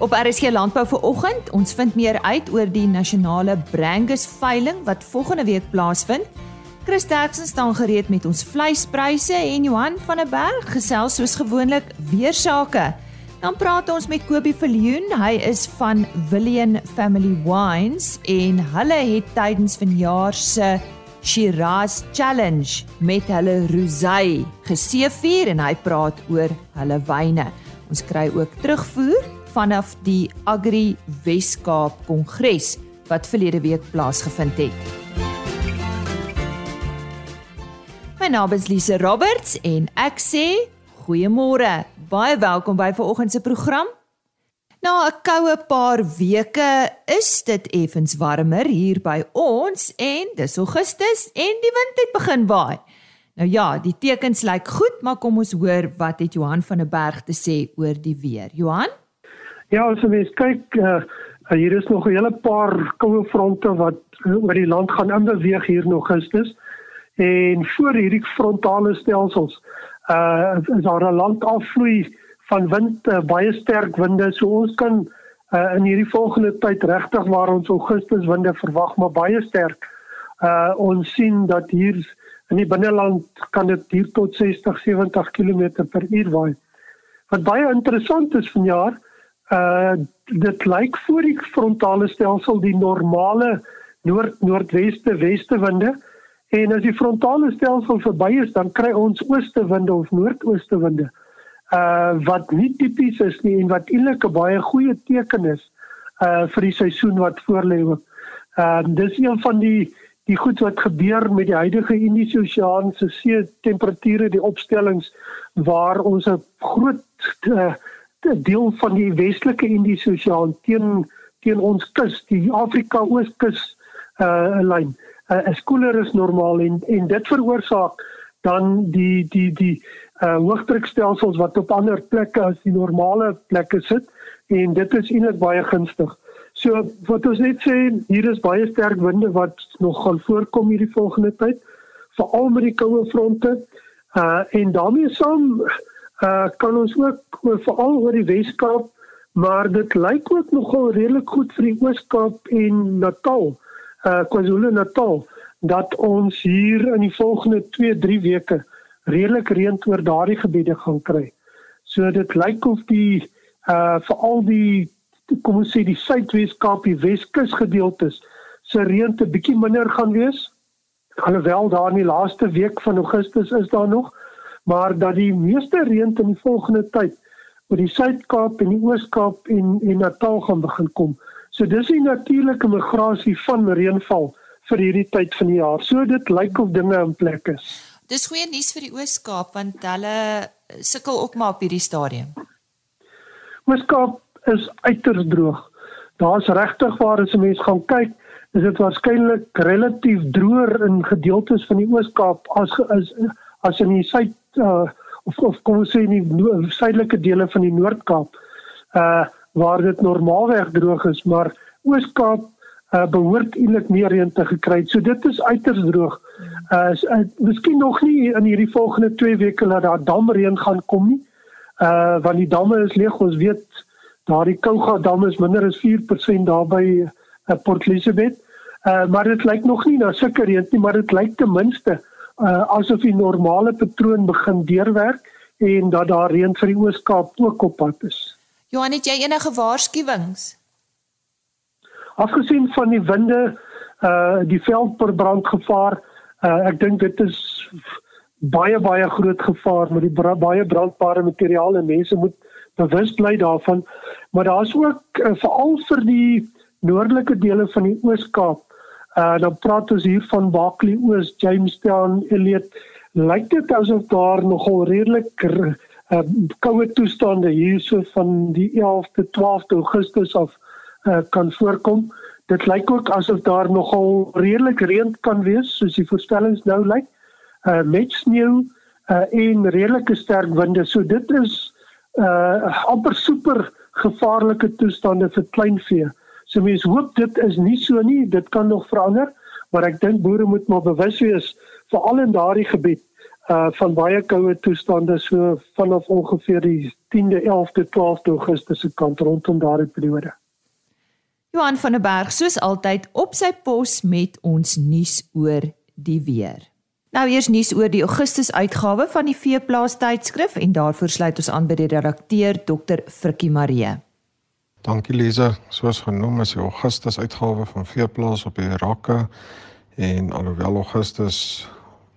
Op RSG Landbou vir oggend, ons vind meer uit oor die nasionale Brangus veiling wat volgende week plaasvind. Chris Terksen staan gereed met ons vleispryse en Johan van der Berg gesels soos gewoonlik weer sake. Dan praat ons met Kobie Viljoen, hy is van Villian Family Wines en hulle het tydens vanjaar se Shiraz Challenge met hulle rosé geseëvier en hy praat oor hulle wyne. Ons kry ook terugvoer vanaf die Agri Weskaap Kongres wat verlede week plaasgevind het. My naam is Lise Roberts en ek sê goeiemôre. Baie welkom by vanoggend se program. Na 'n koue paar weke is dit effens warmer hier by ons en dis Augustus en die wind het begin waai. Nou ja, die tekens lyk goed, maar kom ons hoor wat het Johan van der Berg te sê oor die weer. Johan? Ja, as jy kyk, uh, hier is nog 'n hele paar koue fronte wat oor die land gaan inbeweeg hier in Augustus. En voor hierdie frontale stelsels, uh is daar 'n landafvloei van wind, uh, baie sterk winde. So ons kan uh in hierdie volgende tyd regtig waar ons Augustus winde verwag, maar baie sterk. Uh ons sien dat hier in die binneland kan dit hier tot 60, 70 km/h waai. Wat baie interessant is vanjaar, uh dit lyk voor die frontale stelsel die normale noord noordweste weste winde en as die frontale stelsel verby is dan kry ons ooste winde of noordooste winde uh wat nie tipies is nie en wat eintlik 'n baie goeie teken is uh vir die seisoen wat voorlê. Uh dis een van die die goed wat gebeur met die huidige Indiese Oseaan se see temperature die opstellings waar ons 'n groot uh, deel van die westelike Indiese Oseaan teen teen ons kus, die Afrika Ooskus uh lyn. Uh, is koeler as normaal en en dit veroorsaak dan die die die uh hoëdrukstelsels wat op ander plekke as die normale plekke sit en dit is eintlik baie gunstig. So wat ons net sê, hier is baie sterk winde wat nog gaan voorkom hierdie volgende tyd, veral met die koue fronte. Uh en daarmee saam uh kan ons ook veral oor die Weskaap, maar dit lyk ook nogal redelik goed vir die Ooskaap en Natal, uh KwaZulu-Natal dat ons hier in die volgende 2-3 weke redelik reën oor daardie gebiede gaan kry. So dit lyk of die uh veral die kom ons sê die Suidweskaap, die Weskus gedeeltes se reën te bietjie minder gaan wees. Alhoewel daar in die laaste week van Augustus is daar nog maar dat die meeste reën in die volgende tyd oor die Suid-Kaap en die Oos-Kaap en en Natal gaan begin kom. So dis die natuurlike migrasie van reënval vir hierdie tyd van die jaar. So dit lyk of dinge in plek is. Dis goeie nuus vir die Oos-Kaap want hulle sukkel ook maar op hierdie stadium. Oos-Kaap is uiters droog. Daar's regtig waar as 'n mens gaan kyk, is dit waarskynlik relatief droër in gedeeltes van die Oos-Kaap as is as in die suid uh, of of kom ons sê in die suidelike dele van die Noord-Kaap uh waar dit normaalweg droog is maar Oos-Kaap uh behoort eintlik meer reën te gekry. So dit is uiters droog. Uh, uh miskien nog nie in hierdie volgende 2 weke dat daar damreën gaan kom nie. Uh want die damme is leeg. Ons weet daardie Kouga dam is minder as 4% daar by uh, Port Elizabeth. Uh maar dit lyk nog nie na sulke reën nie, maar dit lyk ten minste uh, asof die normale patroon begin deurwerk en dat daar reën vir die Oos-Kaap ook op pad is. Johan, het jy enige waarskuwings? Afgesien van die winde, uh die veldbrandgevaar, uh ek dink dit is baie baie groot gevaar met die bra baie brandbare materiale. Mense moet bewus bly daarvan. Maar daar's ook uh, veral vir die noordelike dele van die Oos-Kaap Uh dan praat ons hier van Bakley Oos, Jamestown, Elliot. Lyk dit asof daar nogal redelik uh, koue toestande hierso van die 11de 12de Augustus af uh, kan voorkom. Dit lyk ook asof daar nogal redelik reën kan wees soos die voorspellings nou lyk. Uh met sneeu uh en redelike sterk winde. So dit is uh amper super gevaarlike toestande vir kleinvee. So mense hoop dit is nie so nie, dit kan nog verander, maar ek dink boere moet maar bewus wees veral in daardie gebied uh van baie koue toestande so vanaf ongeveer die 10de, 11de, 12de Augustus se kant rondom daardie periode. Johan van der Berg soos altyd op sy pos met ons nuus oor die weer. Nou eers nuus oor die Augustus uitgawe van die Veeplaas tydskrif en daarvoor sluit ons aan by die redakteur Dr. Frikkie Marie. Dankie Lize, soos genoem is die Augustus uitgawe van Veeplaas op die rakke en alhoewel Augustus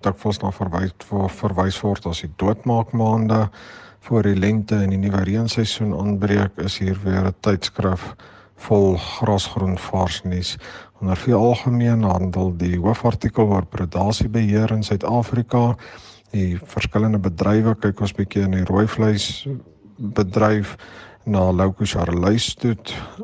dikwels na verwys verwys word as die doodmaakmaande voor die lente en die nuwe reenseisoen aanbreek, is hier weer 'n tydskrif vol grasgroen vars nuus. Onder veel algemeen handel die hoofartikel oor predasiebeheer in Suid-Afrika. Die verskillende bedrywe kyk ons bietjie in die rooi vleis bedryf na Louko Charleis toe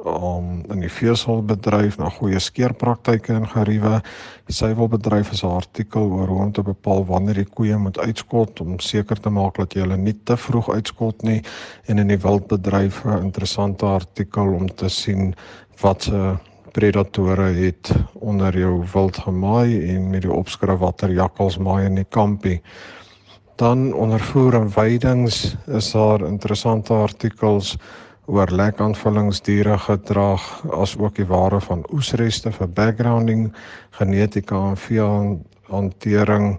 om in die veeselbedryf na goeie skeerpraktyke en geriewe. Die suiwelbedryf is 'n artikel oor hoe om te bepaal wanneer die koeie moet uitskot om seker te maak dat jy hulle nie te vroeg uitskot nie en in die wildbedryf 'n interessante artikel om te sien wat se predatore het onder jou wild gemaai en met die opskrif watter jakkals maai in die kampie. Dan ondervoer en weidings is daar interessante artikels oor lekaanvullingsdiere gedrag as ook die ware van oesreste vir backgrounding, genetika en vee hantering.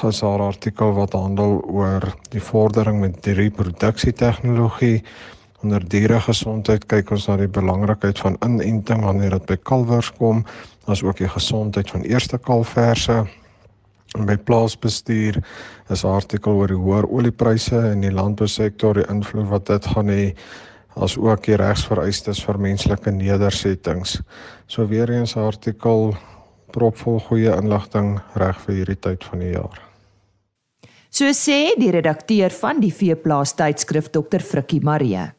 Gas daar artikel wat handel oor die vordering met die reproduksie tegnologie. Onder diere gesondheid kyk ons na die belangrikheid van inenting wanneer dit by kalwers kom, asook die gesondheid van eerste kalverse. By plaasbestuur is 'n artikel oor die hoër oliepryse in die landbousektor, die invloed wat dit gaan hê as ook die regsvereistes vir menslike nedersettings. So weer eens 'n artikel propvol goeie inligting reg vir hierdie tyd van die jaar. So sê die redakteur van die Veeplaas tydskrif Dr. Frikkie Marie.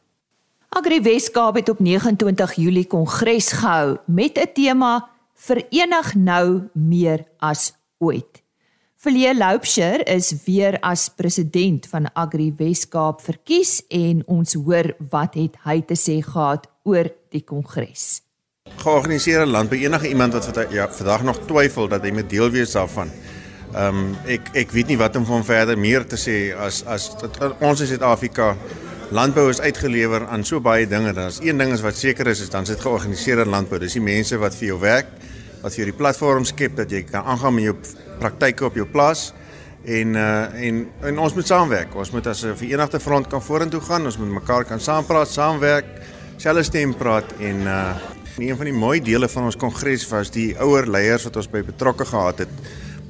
Agri Weskaap het op 29 Julie kongres gehou met 'n tema Verenig nou meer as ooit. Verlee Loupsher is weer as president van Agri Weskaap verkies en ons hoor wat het hy te sê gehad oor die kongres. Georganiseerde land by enige iemand wat ja, vandag nog twyfel dat hy met deel wees daarvan. Ehm um, ek ek weet nie wat om van verder meer te sê as as dat, ons in Suid-Afrika landbou is uitgelewer aan so baie dinge. Daar's een ding is wat seker is, is dan sit georganiseerde landbou. Dis die mense wat vir jou werk, wat vir jou die platform skep dat jy kan aangaan met jou praktyke op jou plaas en uh en en ons moet saamwerk. Ons moet as 'n verenigde front kan vorentoe gaan. Ons moet mekaar kan saampraat, saamwerk, selfs stem praat en uh een van die mooi dele van ons kongres was die ouer leiers wat ons by betrokke gehad het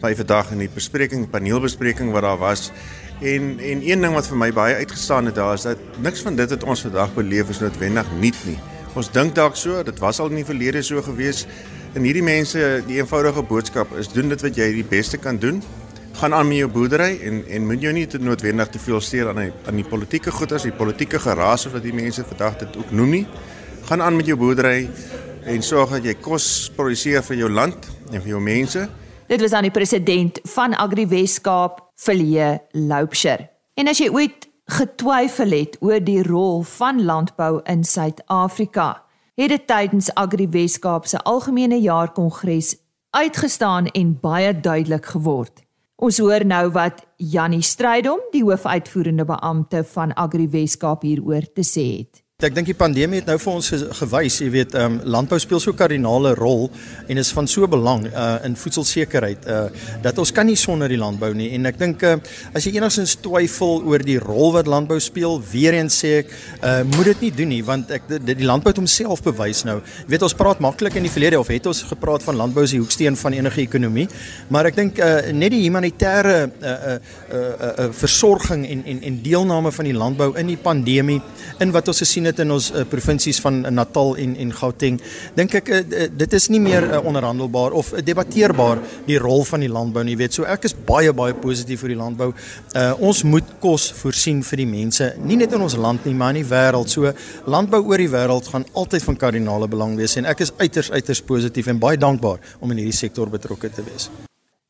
by vandag in die bespreking, paneelbespreking wat daar was. En en een ding wat vir my baie uitgestaan het daar is dat niks van dit wat ons vandag beleef is noodwendig nuut nie. Ons dink dalk so, dit was al in die verlede so gewees. En hierdie mense, die eenvoudige boodskap is doen dit wat jy die beste kan doen. Gaan aan met jou boerdery en en moet jou nie te noodwendig te veel steur aan die, aan die politieke goeders, die politieke geraas wat die mense vandag dit ook noem nie. Gaan aan met jou boerdery en sorg dat jy kos produseer vir jou land en vir jou mense. Dit was aan die president van Agri Weskaap, Philie Loupsher. En as jy ooit getwyfel het oor die rol van landbou in Suid-Afrika, het dit tydens Agri Weskaap se algemene jaarkongres uitgestaan en baie duidelik geword. Ons hoor nou wat Jannie Strydom, die hoofuitvoerende beampte van Agri Weskaap hieroor te sê het. Ek dink die pandemie het nou vir ons gewys, jy weet, ehm um, landbou speel so 'n kardinale rol en is van so belang uh in voedselsekerheid uh dat ons kan nie sonder die landbou nie en ek dink uh as jy enigstens twyfel oor die rol wat landbou speel, weer eens sê ek uh moet dit nie doen nie want ek die, die landbou het homself bewys nou. Jy weet ons praat maklik in die verlede of het ons gepraat van landbou as die hoeksteen van enige ekonomie, maar ek dink uh net die humanitêre uh uh uh, uh versorging en en en deelname van die landbou in die pandemie in wat ons gesien het dit in ons uh, provinsies van Natal en en Gauteng, dink ek uh, dit is nie meer uh, onderhandelbaar of uh, debatteerbaar die rol van die landbou nie, weet. So ek is baie baie positief vir die landbou. Uh, ons moet kos voorsien vir die mense, nie net in ons land nie, maar in die wêreld. So landbou oor die wêreld gaan altyd van kardinale belang wees en ek is uiters uiters positief en baie dankbaar om in hierdie sektor betrokke te wees.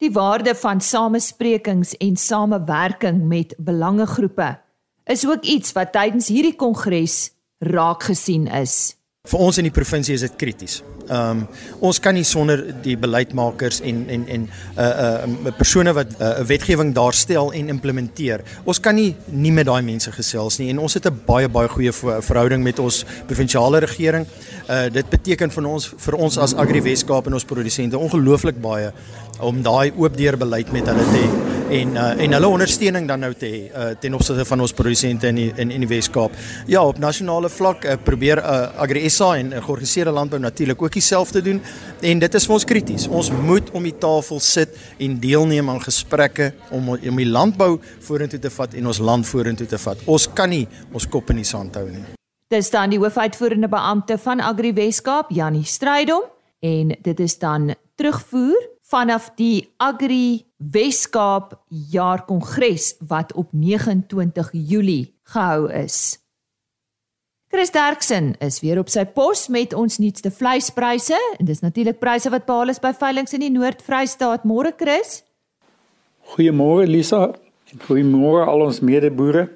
Die waarde van samesprekings en samewerking met belangegroepe is ook iets wat tydens hierdie kongres raak gesien is. Vir ons in die provinsie is dit krities. Ehm um, ons kan nie sonder die beleidsmakers en en en 'n uh, 'n uh, persone wat 'n uh, wetgewing daar stel en implementeer. Ons kan nie nie met daai mense gesels nie en ons het 'n baie baie goeie verhouding met ons provinsiale regering. Uh dit beteken vir ons vir ons as Agri Weskaap en ons produsente ongelooflik baie om daai oop deur beleid met hulle te hê en uh, en hulle ondersteuning dan nou te hê uh, ten opsigte van ons produsente in die, in in die Wes-Kaap. Ja, op nasionale vlak uh, probeer uh, Agri SA en uh, georganiseerde landbou natuurlik ook dieselfde doen en dit is vir ons krities. Ons moet om die tafel sit en deelneem aan gesprekke om om die landbou vorentoe te vat en ons land vorentoe te vat. Ons kan nie ons kop in die sand hou nie. Dis dan die hoofuitvoerende beampte van Agri Wes-Kaap, Janie Strydom en dit is dan terugvoer vanaf die Agri Weskaap jaarkongres wat op 29 Julie gehou is. Chris Derksen is weer op sy pos met ons nuutste vleispryse en dis natuurlik pryse wat behaal is by veilinge in die Noord-Vrystaat. Môre Chris. Goeiemôre Lisa en goeiemôre al ons medeboere.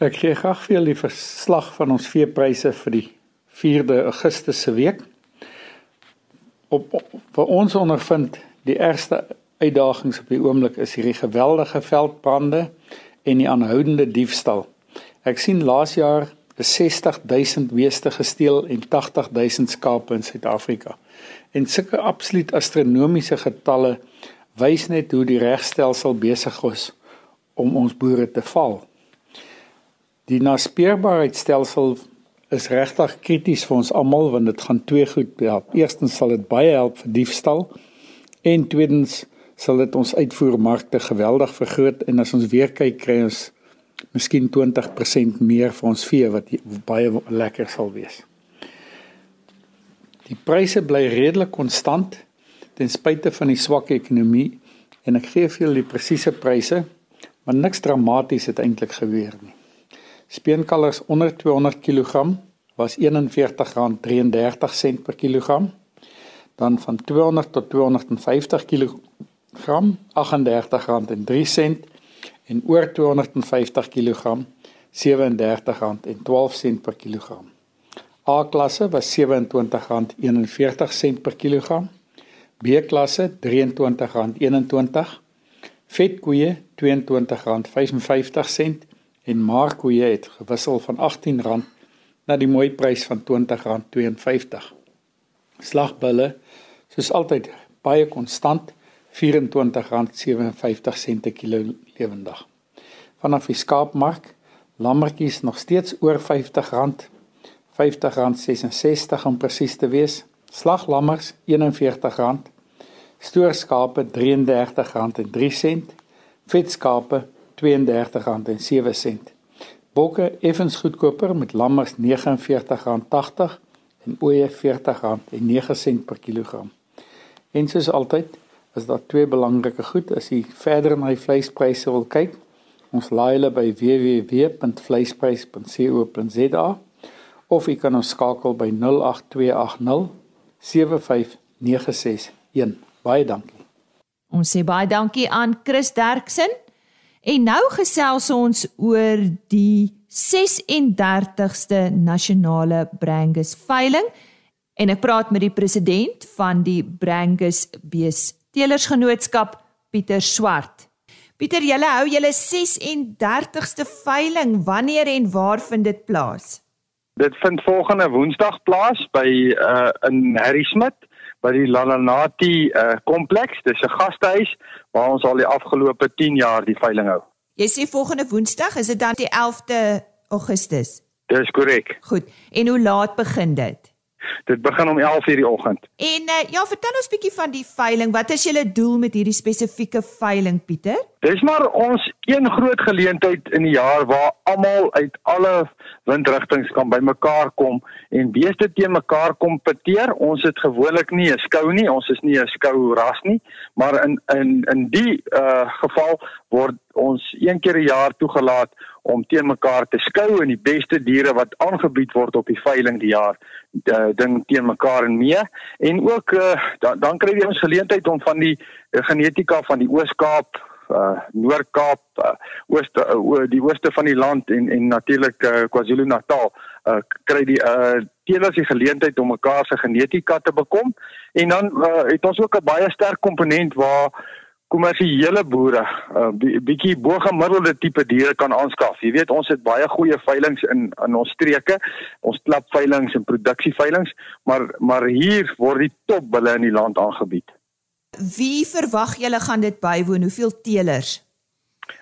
Ek gee graag vir julle die verslag van ons veepryse vir die 4de Augustus se week. Op, op vir ons ondervind die ergste uitdagings op die oomblik is hierdie geweldige veldbrande en die aanhoudende diefstal. Ek sien laas jaar 60000 beeste gesteel en 80000 skape in Suid-Afrika. En sulke absoluut astronomiese getalle wys net hoe die regstelsel besig is om ons boere te val. Die naspeurbaarheidstelsel is regtig krities vir ons almal want dit gaan twee goed help. Eerstens sal dit baie help vir diefstal en tweedens sal dit ons uitvoermarkte geweldig vergroot en as ons weer kyk kry ons miskien 20% meer vir ons vee wat baie lekker sal wees. Die pryse bly redelik konstant ten spyte van die swak ekonomie en ek gee vir julle die presiese pryse, maar niks dramaties het eintlik gebeur nie. Speenkalvers onder 200 kg was R41.33 per kilogram. Dan van 200 tot 250 kg gram R38.03 en oor 250 kg R37.12 per kilogram. A klasse was R27.41 per kilogram. B klasse R23.21. Vetkoeie R22.55 en markkoeie het gewissel van R18 na die mooi prys van R20.52. Slagbulle soos altyd baie konstant R24.57 per kilo lewendig. Vanaf die skaapmark, lammetjies nog steeds oor R50, R50.66 om presies te wees. Slaglammers R41, stoorskape R33.03, vetskape R32.07. Bokke effens goedkoper met lammers R49.80 en ooe R40.09 per kilogram. En soos altyd is daar twee belangrike goed as jy verder na die vleispryse wil kyk. Ons laai hulle by www.vleisprys.co.za of jy kan ons skakel by 08280 75961. Baie dankie. Ons sê baie dankie aan Chris Derksen. En nou gesels ons oor die 36ste nasionale Brangus veiling en ek praat met die president van die Brangus Bees Telersgenootskap Pieter Swart. Pieter, julle hou julle 36ste veiling. Wanneer en waar vind dit plaas? Dit vind volgende Woensdag plaas by uh in Harrismith by die Lananati uh kompleks. Dis 'n gastehuis waar ons al die afgelope 10 jaar die veiling hou. Jy sê volgende Woensdag, is dit dan die 11de Augustus? Dis korrek. Goed. En hoe laat begin dit? Dit begin om 11:00 die oggend. En uh, ja, vertel ons bietjie van die veiling. Wat is julle doel met hierdie spesifieke veiling, Pieter? Dis maar ons een groot geleentheid in die jaar waar almal uit alle windrigtinge kan bymekaar kom en beeste teen mekaar kompeteer. Ons het gewoonlik nie 'n skou nie, ons is nie 'n skou ras nie, maar in in in die uh geval word ons een keer 'n jaar toegelaat om teen mekaar te skou en die beste diere wat aangebied word op die veiling die jaar uh, ding teen mekaar en mee. En ook uh, dan dan kry jy ons geleentheid om van die uh, genetika van die Oos-Kaap uh Noord-Kaap, uh, ooste uh, die ooste van die land en en natuurlik uh, KwaZulu-Natal uh kry die uh teelers die geleentheid om mekaar se genetika te bekom. En dan uh, het ons ook 'n baie sterk komponent waar kommersiële boere 'n uh, bietjie bo-gemiddelde tipe diere kan aanskaf. Jy weet ons het baie goeie veilinge in in ons streke, ons klapveilinge en produksieveilinge, maar maar hier word die topbulle in die land aangebied. Wie verwag julle gaan dit bywoon? Hoeveel teelers?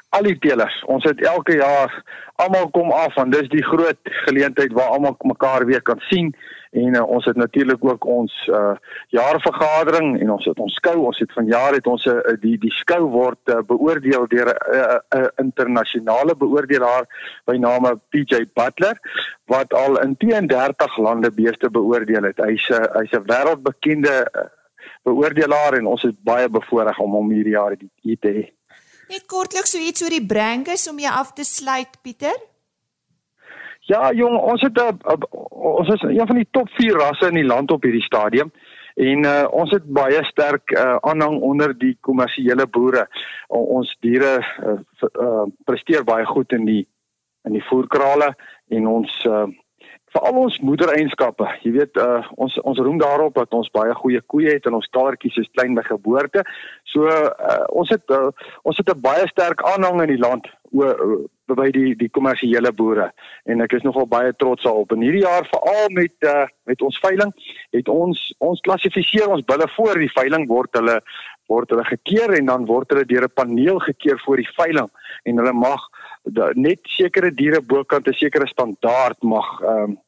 Al die teelers. Ons het elke jaar almal kom af want dis die groot geleentheid waar almal mekaar weer kan sien en uh, ons het natuurlik ook ons uh, jaarvergadering en ons het ons skou ons het vanjaar het ons uh, die die skou word uh, beoordeel deur 'n uh, uh, internasionale beoordelaar by name PJ Butler wat al in 32 lande beeste beoordeel het hy's 'n hy's 'n wêreldbekende beoordelaar en ons is baie bevoorreg om hom hierdie jaar hier te hê. Net kortliks so iets oor die Brangus om jy af te sluit Pieter. Ja, jong, ons het 'n ons is een van die top 4 rasse in die land op hierdie stadium en uh, ons het baie sterk uh, aanhang onder die kommersiële boere. O, ons diere uh, uh, presteer baie goed in die in die voerkrale en ons uh, veral ons moedereienskappe. Jy weet uh, ons ons roem daarop dat ons baie goeie koeie het en ons kalvertjies is klein by geboorte. So uh, ons het uh, ons het 'n baie sterk aanhang in die land by die die kommersiële boere en ek is nogal baie trots daarop. En hierdie jaar veral met uh, met ons veiling het ons ons klassifiseer ons bulle voor die veiling word hulle word hulle gekeer en dan word hulle deur 'n paneel gekeer voor die veiling en hulle mag net sekere diere bokant 'n sekere standaard mag ehm um,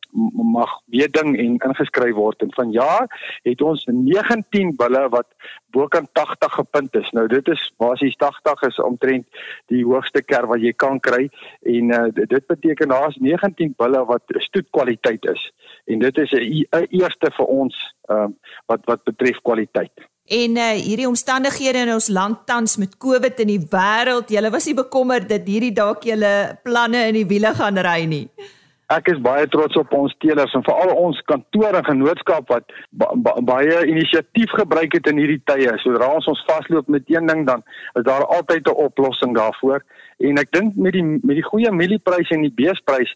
mag weding en ingeskryf word en vanjaar het ons 19 bulle wat bokant 80 gepunt is. Nou dit is basies 80 is omtrent die hoogste ker wat jy kan kry en uh, dit beteken daar's 19 bulle wat stoetkwaliteit is en dit is 'n eerste vir ons uh, wat wat betref kwaliteit. En uh, hierdie omstandighede in ons land tans met COVID in die wêreld, julle was nie bekommerd dat hierdie dalk julle planne in die wiele gaan ry nie. Ek is baie trots op ons teelers en veral ons kantoor en genootskap wat ba ba baie inisiatief gebruik het in hierdie tye. Sodra ons ons vasloop met een ding dan is daar altyd 'n oplossing daarvoor. En ek dink met die met die goeie mieliepryse en die beesprys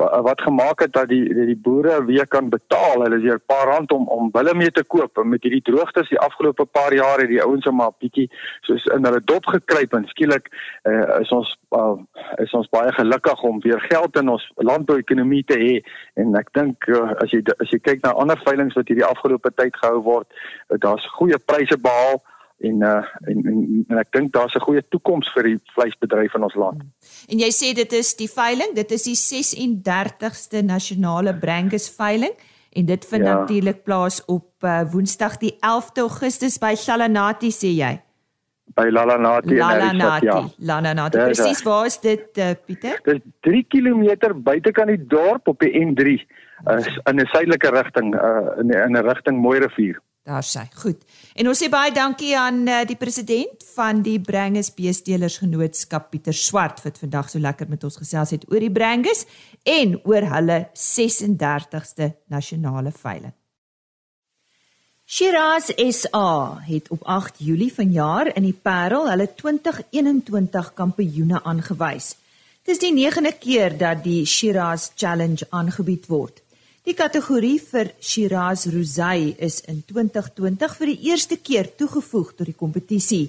wat gemaak het dat die die, die boere weer kan betaal. Hulle is hier 'n paar rand om om bulle mee te koop. En met hierdie droogtes die afgelope paar jare het die ouens net maar bietjie soos in hulle dop gekruip en skielik uh, is ons uh, is ons baie gelukkig om weer geld in ons landbouekonomie te hê. En ek dink uh, as jy as jy kyk na ander veilinge wat hierdie afgelope tyd gehou word, uh, daar's goeie pryse behaal en uh en en, en ek dink daar's 'n goeie toekoms vir die vleisbedryf in ons land. En jy sê dit is die veiling, dit is die 36ste nasionale Brangus veiling en dit vind ja. natuurlik plaas op uh, Woensdag die 11de Augustus by Salanati sê jy. By Lalanati en Lalanati. Ja. Lalanati. Presies, waar is dit uh, Pieter? Dit is 3 km buitekant die dorp op die N3 uh, in 'n suidelike rigting uh, in 'n rigting Mooi rivier. Daar sê. Goed. En ons sê baie dankie aan uh, die president van die Brangus Beestelers Genootskap Pieter Swart wat vandag so lekker met ons gesels het oor die Brangus en oor hulle 36ste nasionale veiling. Shiraz SA het op 8 Julie vanjaar in die Parel hulle 2021 kampioene aangewys. Dis die 9de keer dat die Shiraz Challenge aangebied word. Die kategorie vir Shiraz Rosé is in 2020 vir die eerste keer toegevoeg tot die kompetisie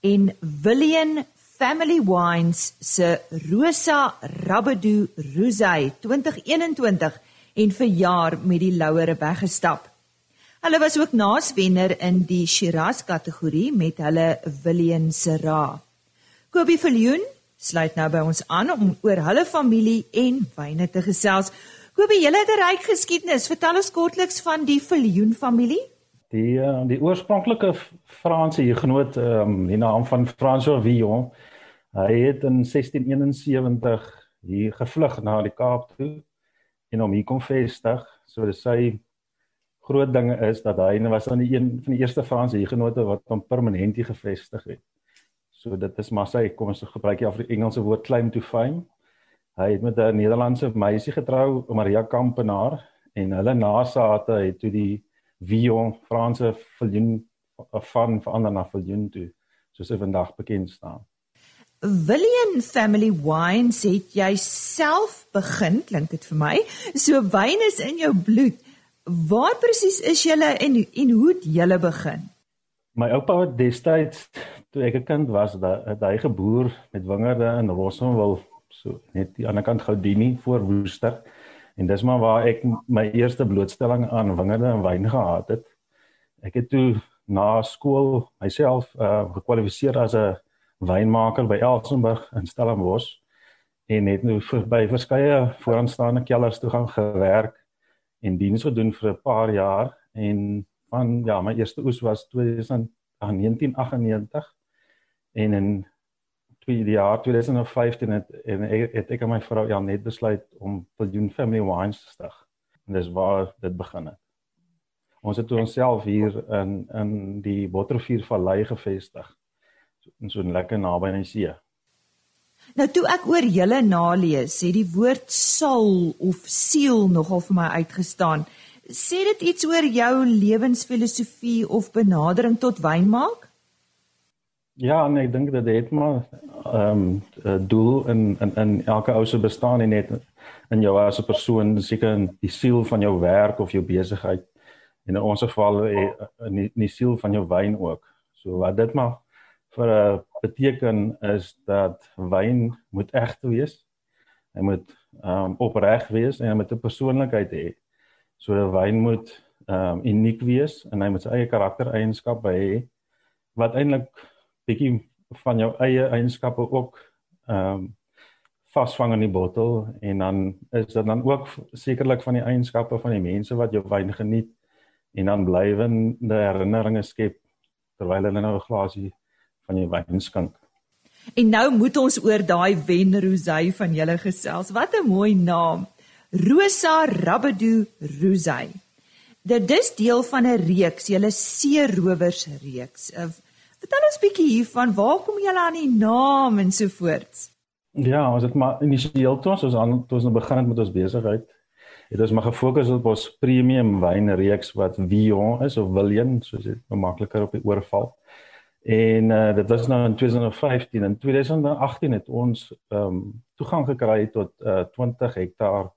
en William Family Wines se Rosa Rabedu Rosé 2021 en vir jaar met die louere weggestap. Hulle was ook naaswenner in die Shiraz kategorie met hulle William Sera. Kobie Viljoen sluit nou by ons aan om oor hulle familie en wyne te gesels. Kobie, julle het 'n ryk geskiedenis. Vertel ons kortliks van die Viljoen familie. Die uh, die oorspronklike Franse hiergenoot, ehm um, die naam van François Villon, hy het in 1671 hier gevlug na die Kaap toe en hom hier kom vestig. So dis sy groot dinge is dat hy was dan die een van die eerste Franse hiergenote wat hom permanent hier gevestig het. So dit is maar sy kom ons gebruik die Engelse woord claim to fame. Hy het met 'n Nederlandse meisie getrou, Maria Kampenaar, en hulle nasate het toe die Vion Franse Viljoen van verander na Viljoen toe, soos hy vandag bekend staan. William Family Wines het jy self begin, klink dit vir my. So wyn is in jou bloed. Waar presies is julle en en hoe het julle begin? My oupa het destyds toe ek 'n kind was, dat hy geboer met wingerde in Rossonwil, so net die ander kant Goudini voor Woester. En dis maar waar ek my eerste blootstelling aan wingerde en wyn gehad het. Ek het toe na skool myself uh gekwalifiseer as 'n wynmaker by Elsenburg in Stellenbosch en het nou vir, by verskeie vooraanstaande kellers toe gaan gewerk en diens gedoen vir 'n paar jaar en van ja, my eerste oes was 1998 en in twee die jaar 2015 het en het ek en my vrou ja net besluit om Billion Family Wines te stig. En dis waar dit begin het. Ons het onsself hier in in die Botterrivier Vallei gevestig in so 'n lekker naby aan die see. Nou toe ek oor julle nalees, het die woord soul of siel nogal vir my uitgestaan. Sê dit iets oor jou lewensfilosofie of benadering tot wyn maak? Ja, nee, ek dink dit het maar ehm um, doel in in in elke ou se bestaan en net in jou as 'n persoon, seker in die siel van jou werk of jou besigheid. En in ons geval eh, in die, in die siel van jou wyn ook. So wat dit maar vir 'n uh, beteken is dat wyn moet eg wees. Hy moet um opreg wees en hy moet 'n persoonlikheid hê. So 'n wyn moet um uniek wees en hy moet sy eie karaktereienskappe hê wat eintlik bietjie van jou eie eienskappe ook um vasvang in die bottel en dan is dit dan ook sekerlik van die eienskappe van die mense wat jou wyn geniet en dan blywende herinneringe skep terwyl hulle nou 'n glasie van die wynskink. En nou moet ons oor daai wen rosé van julle gesels. Wat 'n mooi naam. Rosa Rabbedoo Rosé. Dit is deel van 'n reeks, julle seerowers reeks. Uh, vertel ons bietjie hiervan, waar kom julle aan die naam en so voort? Ja, ons het maar initieel toe ons aan toe ons nou begin het met ons besigheid, het ons maar gefokus op ons premium wynreeks wat Vion is of William, soos dit makliker op die oorval. En uh, dit was nou in 2015 en 2018 het ons ehm um, toegang gekry tot uh, eh, 20 hektaar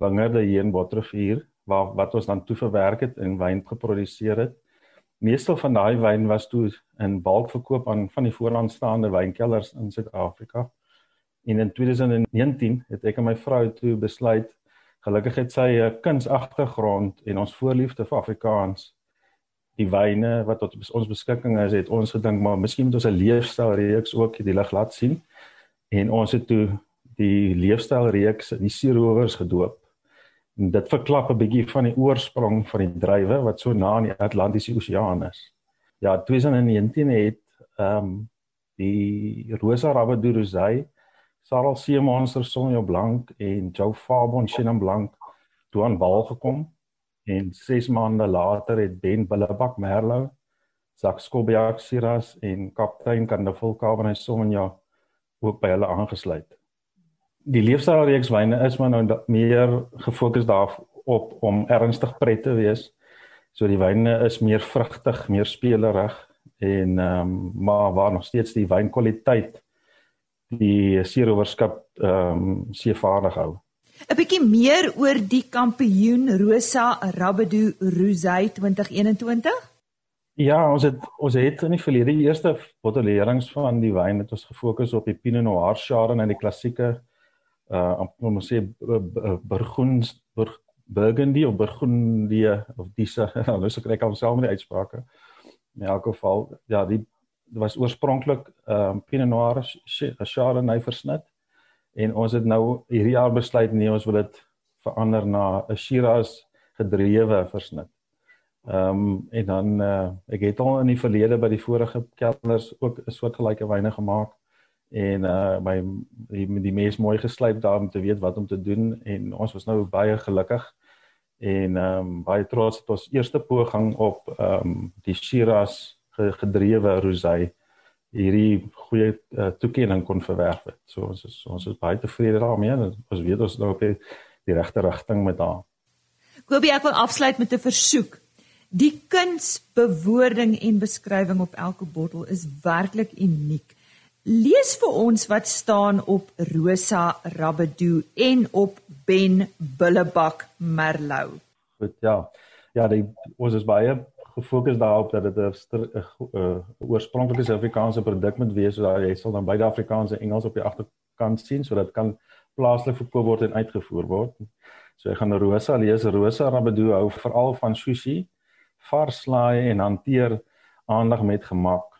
wingerde hier in Botterrivier waar wat ons dan toe verwerk het en wyn geproduseer het. Meestal van daai wyn was toe in bulk verkoop aan van die vooraanstaande wynkelders in Suid-Afrika. En in 2019 het ek en my vrou toe besluit gelukkig het sy 'n kunsagtergrond en ons voorliefde vir Afrikaans die wyne wat tot ons beskikking is, het ons gedink maar miskien moet ons 'n leefstyl reeks ook die lig laat sien. En ons het toe die leefstyl reeks die Seerowers gedoop. Dit verklap 'n bietjie van die oorsprong van die drywe wat so na in die Atlantiese Oseaan is. Ja, 2019 het ehm um, die Rosa Rabbedoo Rosé, Sarel See Monster Sonjo Blank en Joe Fabon Chenin Blank toe aan bal gekom en 6 maande later het Ben Billebak Merlou, Zak Skobiak Siras en kaptein Kandevol Cabernet Sauvignon ook by hulle aangesluit. Die leefstylreeks wyne is maar nou meer gefokus daarop om ernstig pret te wees. So die wyne is meer vrugtig, meer spelerig en ehm um, maar waar nog steeds die wynkwaliteit die seerowerskap ehm um, seevaardig hou. 'n bietjie meer oor die kampioen Rosa Rabbedoo Rosé 2021? Ja, ons het ons het in die verlede die eerste botellerings van die wyn het ons gefokus op die Pinot Noir Chardonnay en die klassieke uh om ons sê Burgunds Burgundy of Burgundie of diese nou sou kry ek alself met die uitsprake. In elk geval, ja, die was oorspronklik um Pinot Noir Chardonnay versnit en ons het nou hierdie jaar besluit nee ons wil dit verander na 'n Shiraz gedrewe versnit. Ehm um, en dan uh, ek het al in die verlede by die vorige kelders ook 'n soort gelyke wyne gemaak en uh my die, die mees mooi geslyp daar om te weet wat om te doen en ons was nou baie gelukkig en ehm um, baie trots het ons eerste poging op ehm um, die Shiraz gedrewe rosé hierdie goeie uh, toekenning kon verwerf het. So ons is ons is baie tevrede daarmee. Ons weet ons nou op die, die regte rigting met haar. Kobie, ek wil afsluit met 'n versoek. Die kunsbewoording en beskrywing op elke bottel is werklik uniek. Lees vir ons wat staan op Rosa Rabedu en op Ben Bullebak Merlou. Goed, ja. Ja, die ons is baie gefokus daarop dat dit 'n oorspronklike Suid-Afrikaanse produk moet wees, so jy sal dan beide Afrikaans en Engels op die agterkant sien sodat kan plaaslik verkoop word en uitgevoer word. So ek gaan Rosa lees. Rosa Rabedu hou veral van sushi, vars slaai en hanteer aandag met gemak.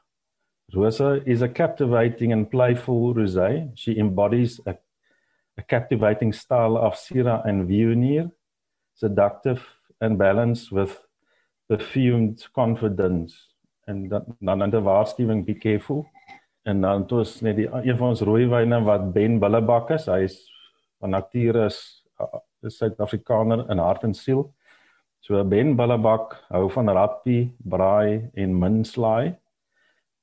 Rosa is a captivating and playful rosé. She embodies a, a captivating style of Syrah and Viognier, seductive and balanced with perfumed confidence. En dan dan 'n waarskuwing be careful. En dan toe is net die een van ons rooiwyne wat Ben Billebak is. Hy is van nature is 'n Suid-Afrikaner in hart en siel. So Ben Billebak hou van rappie, braai en minslaai.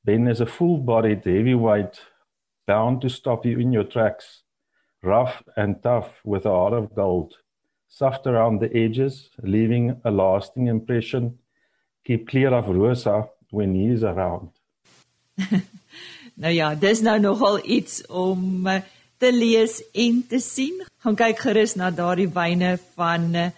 Ben is a full-bodied heavyweight bound to stop you in your tracks. Rough and tough with a heart of gold. Soft around the edges, leaving a lasting impression. Keep clear of Rosa when he is around. nou ja, dis nou nogal iets om uh, te lees en te sien. Gaan kyk gerus na daardie wyne van uh,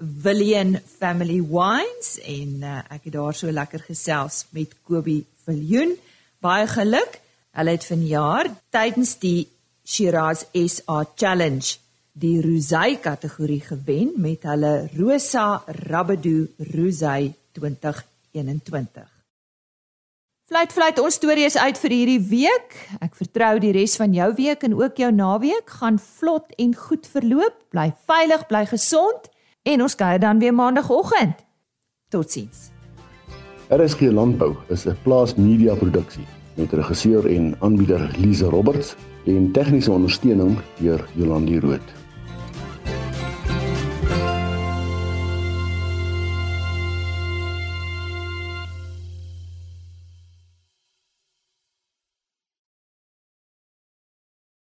Villian Family Wines en uh, ek het daar so lekker gesels met Kobie Viljoen. Baie geluk. Hulle het vanjaar tydens die Shiraz SA Challenge die Rosé kategorie gewen met hulle Rosa Rabedu Rosé 2021. Fluit fluit ons storie is uit vir hierdie week. Ek vertrou die res van jou week en ook jou naweek gaan vlot en goed verloop. Bly veilig, bly gesond en ons kuier dan weer maandagooggend. Totsiens. RSG Landbou is 'n plaas media produksie met regisseur en aanbieder Lize Roberts en tegniese ondersteuning deur Jolandi Root.